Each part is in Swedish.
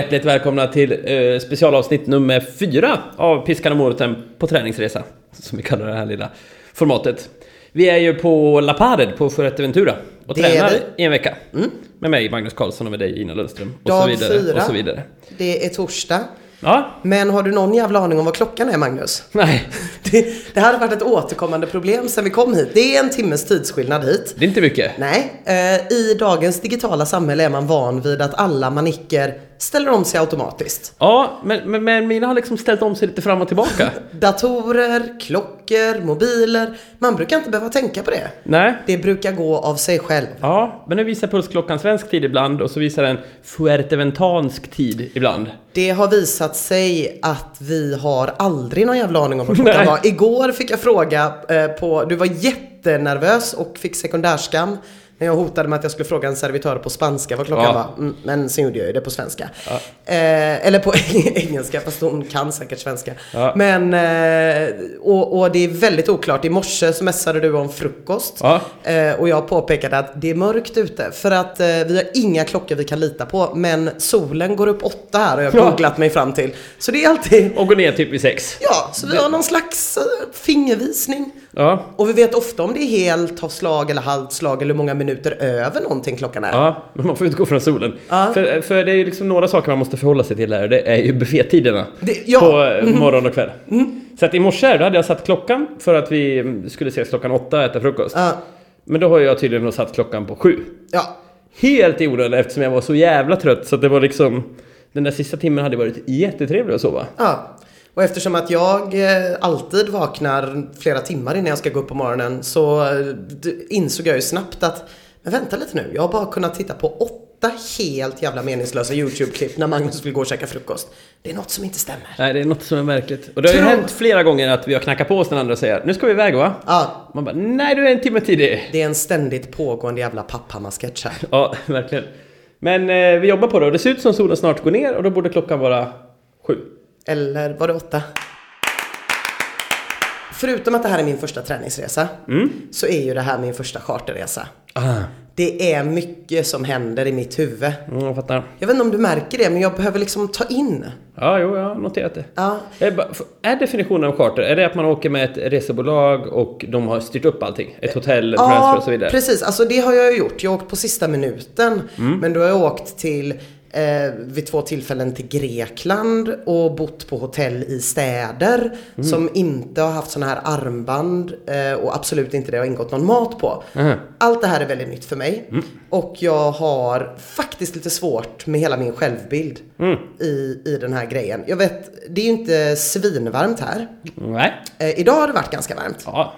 hjärtligt välkomna till eh, specialavsnitt nummer fyra av Piskan och moroten på träningsresa. Som vi kallar det här lilla formatet. Vi är ju på La Pared på Fuerteventura och Det tränar i en vecka. Med mig Magnus Karlsson och med dig Ina Lundström. Och så Dag vidare. fyra. Och så vidare. Det är torsdag. Ja, Men har du någon jävla aning om vad klockan är, Magnus? nej. Det, det här har varit ett återkommande problem sedan vi kom hit. Det är en timmes tidsskillnad hit. Det är inte mycket. Nej, eh, i dagens digitala samhälle är man van vid att alla manicker ställer om sig automatiskt. Ja, men, men, men mina har liksom ställt om sig lite fram och tillbaka. Datorer, klockor, mobiler. Man brukar inte behöva tänka på det. nej. Det brukar gå av sig själv. Ja, men nu visar pulsklockan svensk tid ibland och så visar den fuerteventansk tid ibland. Det har visat sig att vi har aldrig någon jävla aning om vad klockan Nej. var. Igår fick jag fråga eh, på, du var jättenervös och fick sekundärskam när jag hotade med att jag skulle fråga en servitör på spanska vad klockan Ja. var. Mm, men sen gjorde jag ju det på svenska. Eh, eller på engelska, fast hon kan säkert svenska. Ja. Men, eh, och, och det är väldigt oklart. I morse så messade du om frukost. Ja. Eh, och jag påpekade att det är mörkt ute för att eh, vi har inga klockor vi kan lita på. Men solen går upp åtta här och jag har Ja. googlat mig fram till. Så det är alltid, Och går ner typ vid sex. ja, så vi har någon slags eh, fingervisning. Ja, Och vi vet ofta om det är helt av slag eller halvt slag eller hur många minuter över någonting klockan är. Ja, men man får utgå från solen. Ja. För, för det är ju liksom några saker man måste förhålla sig till här. Det är ju buffettiderna. Det- ja. På eh, morgon och kväll. Så att i morse då hade jag satt klockan för att vi mm, skulle ses klockan åtta och äta frukost. Ja. Men då har jag tydligen satt klockan på sju. ja. Helt i onödan eftersom jag var så jävla trött så att det var liksom... Den där sista timmen hade varit jättetrevlig att sova. Ja. Och eftersom att jag eh, alltid vaknar flera timmar innan jag ska gå upp på morgonen så eh, insåg jag ju snabbt att men vänta lite nu, jag har bara kunnat titta på åtta helt jävla meningslösa YouTube-klipp när Magnus vill gå och käka frukost. Det är något som inte stämmer. Nej, det är något som är märkligt. Och det har ju Tro- hänt flera gånger att vi har knackat på oss den andra och säger Nu ska vi iväg va? Ja, Man bara Nej, du är en timme tidig. det är en ständigt pågående jävla papphammarsketch här. Ja, verkligen. Men eh, vi jobbar på det och det ser ut som solen snart går ner och då borde klockan vara sju. Eller var det åtta? Förutom att det här är min första träningsresa så är ju det här min första charterresa. Ah. Det är mycket som händer i mitt huvud. Mm, jag fattar. Jag vet inte om du märker det, men jag behöver liksom ta in. Ja, jo, jag har noterat det. Ja, Är, definitionen av charter, är det att man åker med ett resebolag och de har styrt upp allting? Ett hotell, transfer och så vidare? precis. Alltså det har jag ju gjort. Jag har åkt på sista minuten. Men då har jag åkt till eh, vid två tillfällen till Grekland och bott på hotell i städer som inte har haft såna här armband eh, och absolut inte det har ingått någon mat på. Mhm. Allt det här är väldigt nytt för mig. Och jag har faktiskt lite svårt med hela min självbild i, i den här grejen. Jag vet, det är ju inte svinvarmt här. Nej. Eh, idag har det varit ganska varmt. Ja,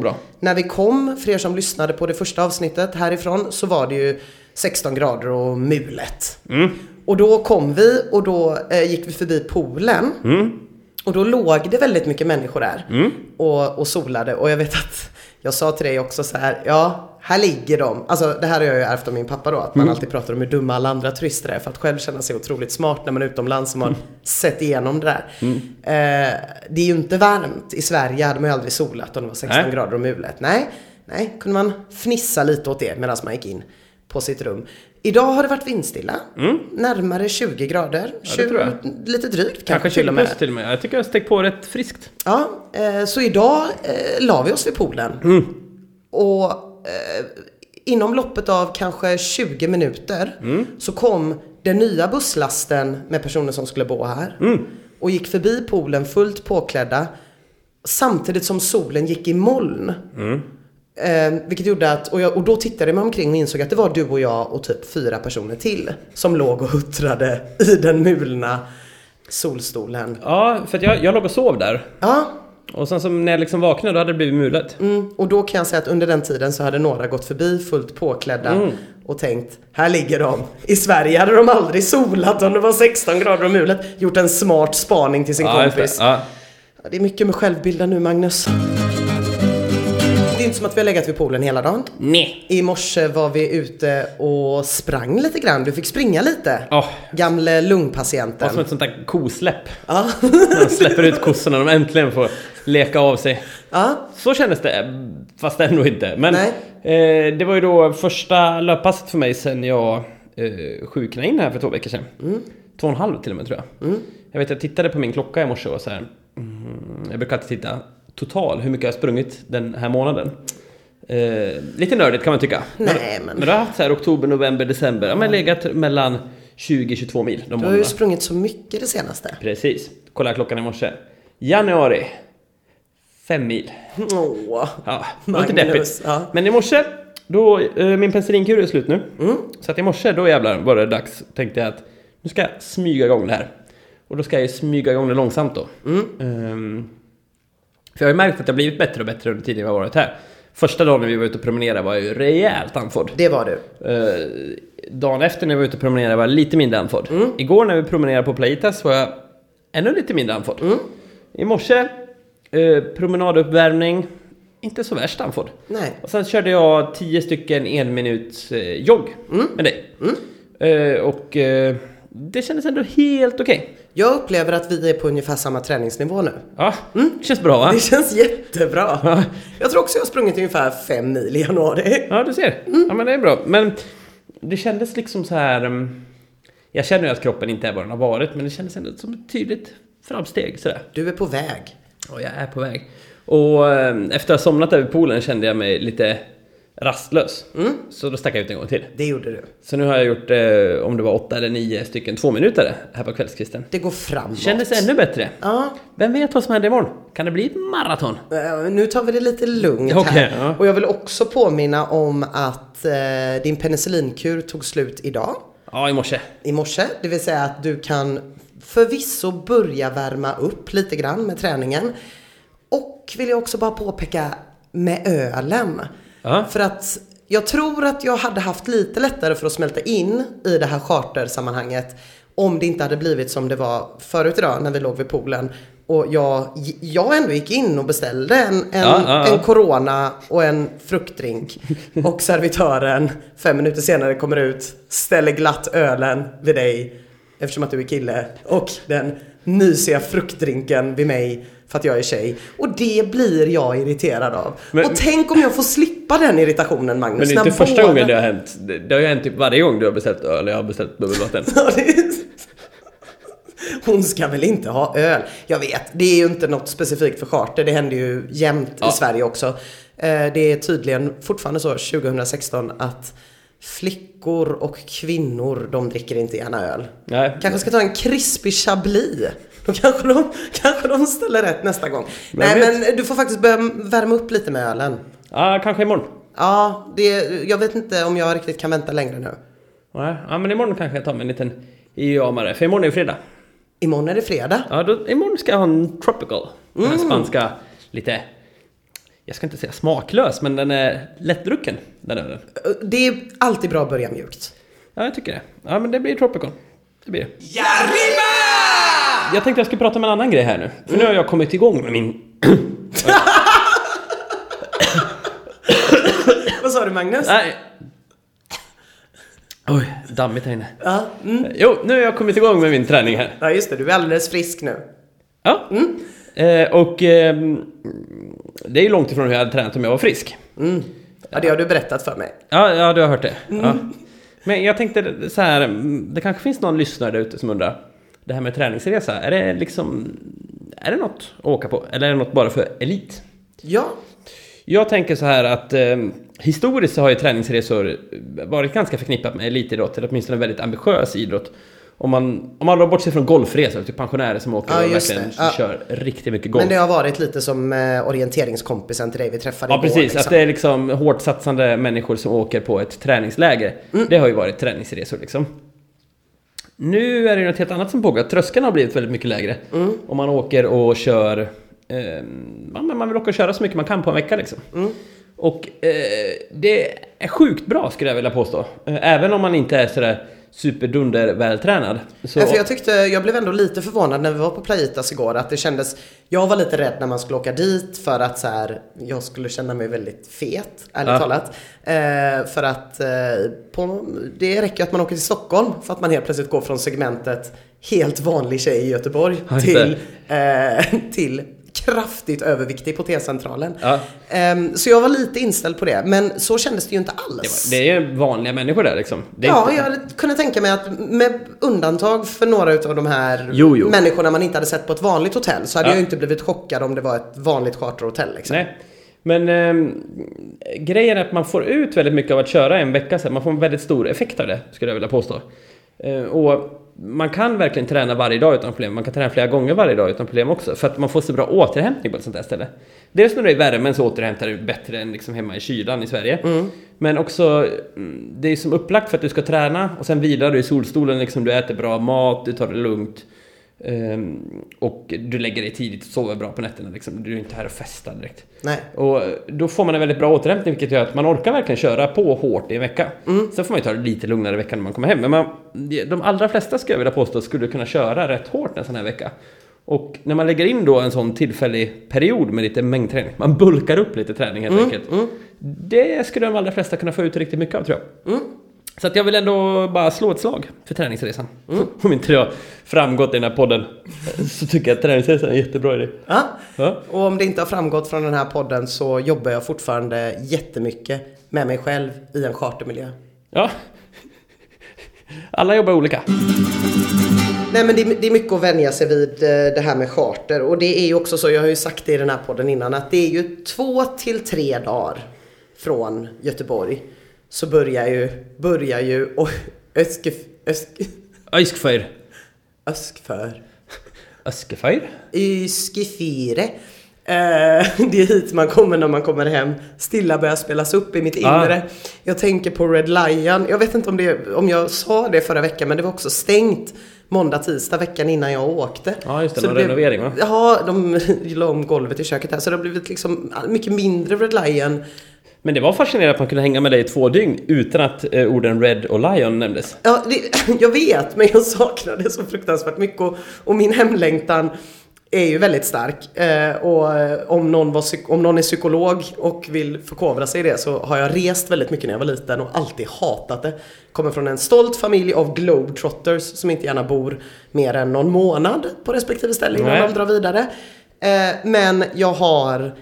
bra. när vi kom, för er som lyssnade på det första avsnittet härifrån, så var det ju 16 grader och mulet. Mm. Och då kom vi och då eh, gick vi förbi poolen. Mm. Och då låg det väldigt mycket människor där och, och solade. Och jag vet att jag sa till dig också så här, ja, här ligger de. Alltså det här har jag ju ärvt av min pappa då, att man alltid pratar om hur dumma alla andra turister är. För att själv känna sig otroligt smart när man är utomlands och man sett igenom det där. Eh, det är ju inte varmt. I Sverige hade man ju aldrig solat om det var 16 Nej. grader och mulet. Nej, nej, kunde man fnissa lite åt det medan man gick in på sitt rum. Idag har det varit vindstilla. Närmare 20 grader. Mm. det tror jag. 20, lite drygt kanske, Kanske till 20 och med. till och med. Jag tycker jag stängt på rätt friskt. Ja, eh, så idag eh, la vi oss vid poolen. Mm. Och eh, inom loppet av kanske 20 minuter Mm. så kom den nya busslasten med personer som skulle bo här. Mm. Och gick förbi poolen fullt påklädda. Samtidigt som solen gick i moln. Eh, vilket gjorde att, och, jag, och då tittade jag mig omkring och insåg att det var du och jag och typ fyra personer till. Som låg och huttrade i den mulna solstolen. Ja, för att jag, jag låg och sov där. Ja, Och sen så när jag liksom vaknade då hade det blivit mulet. Mm, och då kan jag säga att under den tiden så hade några gått förbi fullt påklädda Mm. och tänkt, här ligger de. I Sverige hade de aldrig solat om det var 16 grader och mulet. Gjort en smart spaning till sin Ja, kompis. det. Ja, det är mycket med självbilden nu Magnus. Det är inte som att vi har legat vid poolen hela dagen. Nej. I morse var vi ute och sprang lite grann. Du fick springa lite. Ja. Gamle lungpatienten. som ett sånt där kosläpp. Ja. Man släpper ut kossorna och de äntligen får leka av sig. ja. Så kändes det, fast ändå inte. Men, Nej. Eh, det var ju då första löppasset för mig sen jag eh, sjuknade in här för två veckor sedan. Två och en halv till och med tror jag. Jag vet jag tittade på min klocka i morse och så här. Mm, jag brukar alltid titta total hur mycket jag har sprungit den här månaden. Eh, lite nördigt kan man tycka. Nej, men- Men du har haft så här oktober, november, december. Ja, men legat mellan 20-22 mil Du har ju månaderna. sprungit så mycket det senaste. Precis. Kolla klockan i morse. Januari. Fem mil. Åh. Ja, Magnus, deppigt. ja. Men i morse, då, eh, min penicillinkur är slut nu. Mm. Så att i morse, då jävlar var det dags, tänkte jag att nu ska jag smyga igång det här. Och då ska jag ju smyga igång det långsamt då. Mm. Ehm, för jag har ju märkt att jag har blivit bättre och bättre under tiden jag har varit här. Första dagen när vi var ute och promenerade var jag ju rejält andfådd. Det var du. Eh, dagen efter när vi var ute och promenerade var jag lite mindre andfådd. Mm. Igår när vi promenerade på Playitas var jag ännu lite mindre andfådd. Mm. I morse, eh, promenaduppvärmning, inte så värst andfådd. Nej. Och sen körde jag 10 stycken en minuts eh, jogg Mm. med dig. Eh, och eh, det kändes ändå helt okej. Jag upplever att vi är på ungefär samma träningsnivå nu. Ja, känns bra va? Det känns jättebra. Jag tror också jag har sprungit ungefär fem mil i januari. Ja, du ser. Ja, men det är bra. Men det kändes liksom så här... mm, Jag känner ju att kroppen inte är vad den har varit, men det kändes ändå som ett tydligt framsteg sådär. Du är på väg. Och jag är på väg. Och eh, efter att ha somnat vid poolen kände jag mig lite rastlös. Så då stack jag ut en gång till. Det gjorde du. Så nu har jag gjort, eh, om det var åtta eller nio stycken två minuter här på kvällskvisten. Det går framåt. Kändes ännu bättre. Ja, Vem vet vad som händer imorgon? Kan det bli ett maraton? eh, nu tar vi det lite lugnt Okej, här. ja. Och jag vill också påminna om att eh, din penicillinkur tog slut idag. Ja, i morse. i morse. Det vill säga att du kan förvisso börja värma upp lite grann med träningen. Och vill jag också bara påpeka med ölen. Ja. För att jag tror att jag hade haft lite lättare för att smälta in i det här chartersammanhanget om det inte hade blivit som det var förut idag när vi låg vid poolen. Och jag, jag ändå gick in och beställde en, en, Ja, ja, ja. en Corona och en fruktdrink. Och servitören fem minuter senare kommer ut, ställer glatt ölen vid dig eftersom att du är kille. Och den mysiga fruktdrinken vid mig för att jag är tjej. Och det blir jag irriterad av. Men- och tänk om jag får slippa den irritationen Men Magnus. det är inte första gången det har hänt. Det, det har ju hänt typ varje gång du har beställt öl jag har beställt bubbelvatten. Hon ska väl inte ha öl? Jag vet, det är ju inte något specifikt för charter. Det händer ju jämt Ja. i Sverige också. Eh, Det är tydligen fortfarande så 2016 att flickor och kvinnor, de dricker inte gärna öl. Nej. Kanske ska ta en krispig chablis. Då kanske de, kanske de ställer rätt nästa gång. Vem Nej men du får faktiskt börja värma upp lite med ölen. Ja, kanske imorgon. Ja, det, jag vet inte om jag riktigt kan vänta längre nu. Nej, Ja, men imorgon kanske jag tar mig en liten IUA-mare. För imorgon är det fredag. Imorgon är det fredag. Ja, då, imorgon ska jag ha en tropical. Den Mm. här spanska, lite... Jag ska inte säga smaklös, men den är lättdrucken. Den ölen. Det är alltid bra att börja mjukt. Ja, jag tycker det. Ja, men det blir tropical. Det blir det. Jag tänkte jag skulle prata om en annan grej här nu. För nu har jag kommit igång med min... Vad sa du Magnus? Nej! Oj, dammigt här inne. Ja, mm. Jo, nu har jag kommit igång med min träning här. ja, just det. Du är alldeles frisk nu. Ja. Eh, och ehm, det är ju långt ifrån hur jag hade tränat om jag var frisk. Ja, det har du berättat för mig. Ja, ja du har hört det. Ja. Men jag tänkte så här, mm, det kanske finns någon lyssnare där ute som undrar. Det här med träningsresa, är det liksom... Är det något att åka på? Eller är det något bara för elit? Ja, Jag tänker så här att eh, historiskt så har ju träningsresor varit ganska förknippat med elitidrott, eller åtminstone en väldigt ambitiös idrott. Om man, om man drar bort sig från golfresor, till pensionärer som åker Ja, och verkligen. Ja. kör riktigt mycket golf. men det har varit lite som eh, orienteringskompisen till dig vi träffade Ja igår. precis, liksom. att det är liksom hårt satsande människor som åker på ett träningsläger. Mm. Det har ju varit träningsresor liksom. Nu är det ju något helt annat som pågår. Tröskeln har blivit väldigt mycket lägre. Mm. Om man åker och kör... Eh, ja, man vill åka och köra så mycket man kan på en vecka liksom. Mm. Och eh, det är sjukt bra skulle jag vilja påstå. Eh, även om man inte är sådär superdunder vältränad. Så, för jag tyckte, jag blev ändå lite förvånad när vi var på Playitas igår att det kändes, jag var lite rädd när man skulle åka dit för att så här, jag skulle känna mig väldigt fet, ärligt Ja. talat. Eh, för att eh, på, det räcker att man åker till Stockholm för att man helt plötsligt går från segmentet helt vanlig tjej i Göteborg till, eh, till kraftigt överviktig på T-centralen. Ja. Ehm, så jag var lite inställd på det, men så kändes det ju inte alls. Det är ju vanliga människor där liksom. Det Ja, inte- jag kunnat tänka mig att med undantag för några av de här Jo, jo. människorna man inte hade sett på ett vanligt hotell så hade Ja. jag ju inte blivit chockad om det var ett vanligt charterhotell liksom. Nej. Men ehm, grejen är att man får ut väldigt mycket av att köra en vecka sen. Man får en väldigt stor effekt av det, skulle jag vilja påstå. Eh, och man kan verkligen träna varje dag utan problem. Man kan träna flera gånger varje dag utan problem också. För att man får så bra återhämtning på ett sånt där ställe. Dels när du är i värmen så återhämtar du bättre än liksom hemma i kylan i Sverige. Men också, mm, det är som upplagt för att du ska träna och sen vilar du i solstolen. Liksom, du äter bra mat, du tar det lugnt. Ehm, och du lägger dig tidigt och sover bra på nätterna. Liksom. Du är inte här och festar direkt. Nej. Och då får man en väldigt bra återhämtning vilket gör att man orkar verkligen köra på hårt i en vecka. Sen får man ju ta det lite lugnare i veckan när man kommer hem. Men man, de allra flesta skulle jag vilja påstå skulle kunna köra rätt hårt en sån här vecka. Och när man lägger in då en sån tillfällig period med lite mängdträning, man bulkar upp lite träning helt enkelt. Det skulle de allra flesta kunna få ut riktigt mycket av tror jag. Så att jag vill ändå bara slå ett slag för träningsresan. Om inte det har framgått i den här podden så tycker jag att träningsresan är en jättebra idé. Ja. Ja. Och om det inte har framgått från den här podden så jobbar jag fortfarande jättemycket med mig själv i en chartermiljö. Ja. Alla jobbar olika. Nej men det, är- det är mycket att vänja sig vid eh, det här med charter och det är ju också så, jag har ju sagt det i den här podden innan, att det är ju två till tre dagar från Göteborg så börjar ju, börjar ju och Öske, Öske, Öskfyr. Öskför, Öskefyr? Yskefire. Eh, det är hit man kommer när man kommer hem. Stilla börjar spelas upp i mitt Ah. inre. Jag tänker på Red Lion. Jag vet inte om, det, om jag sa det förra veckan men det var också stängt måndag, tisdag veckan innan jag åkte. Ja, just det, Så någon blev- renovering, va? Ja, de la om golvet i köket här så det har blivit liksom mycket mindre Red Lion. Men det var fascinerande att man kunde hänga med dig i två dygn utan att eh, orden Red och Lion nämndes. Ja, det, jag vet, men jag saknar det så fruktansvärt mycket och, och min hemlängtan är ju väldigt stark. Eh, och eh, om någon, var, om någon är psykolog och vill förkovra sig i det så har jag rest väldigt mycket när jag var liten och alltid hatat det. Kommer från en stolt familj av globetrotters som inte gärna bor mer än någon månad på respektive ställe innan de drar vidare. Eh, men jag har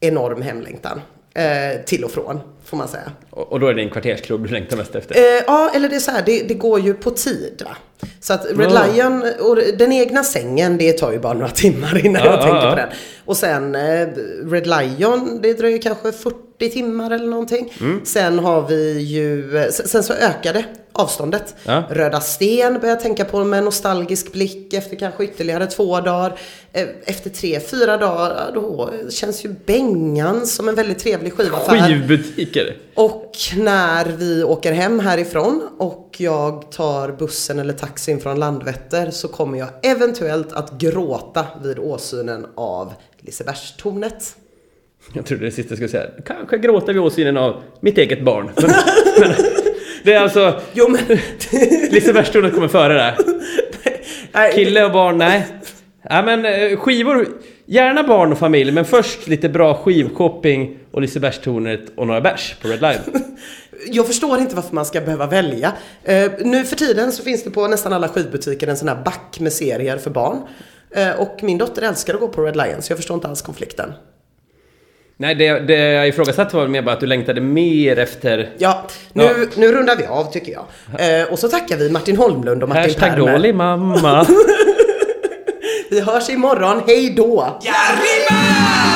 enorm hemlängtan. Eh, till och från, får man säga. Och, och då är det en kvartersklubb du längtar mest efter. Eh, ja, eller det är så här, det, det går ju på tid va. Så att Red Ja. Lion och den egna sängen, det tar ju bara några timmar innan Ja, jag ja, tänker ja. på den. Och sen eh, Red Lion, det dröjer kanske 40 timmar eller någonting. Mm. Sen har vi ju, sen, så ökade avståndet. Ja. Röda Sten börjar jag tänka på med nostalgisk blick efter kanske ytterligare två dagar. Eh, Efter tre, fyra dagar, då känns ju Bengan som en väldigt trevlig skivaffär. Skivbutiker. Och när vi åker hem härifrån och jag tar bussen eller taxin från Landvetter så kommer jag eventuellt att gråta vid åsynen av Lisebergstornet. Jag trodde det sista jag skulle säga. Kanske gråter vi åsynen av mitt eget barn. Men, men, det är alltså... Jo men... Lisebergstornet kommer före där. Nej, Kille och barn, nej. Ja men eh, skivor, gärna barn och familj, men först lite bra skivshopping och Lisebergstornet och några bärs på Red Lion. Jag förstår inte varför man ska behöva välja. Eh, nu för tiden så finns det på nästan alla skivbutiker en sån här back med serier för barn. Eh, och min dotter älskar att gå på Red Lion så jag förstår inte alls konflikten. Nej, det, det jag ifrågasatte var mer bara att du längtade mer efter Ja, nu, Ja. nu rundar vi av tycker jag. Eh, och så tackar vi Martin Holmlund och Martin Hashtag Permer. dålig mamma. Vi hörs imorgon, hej då! ¡Y arriba!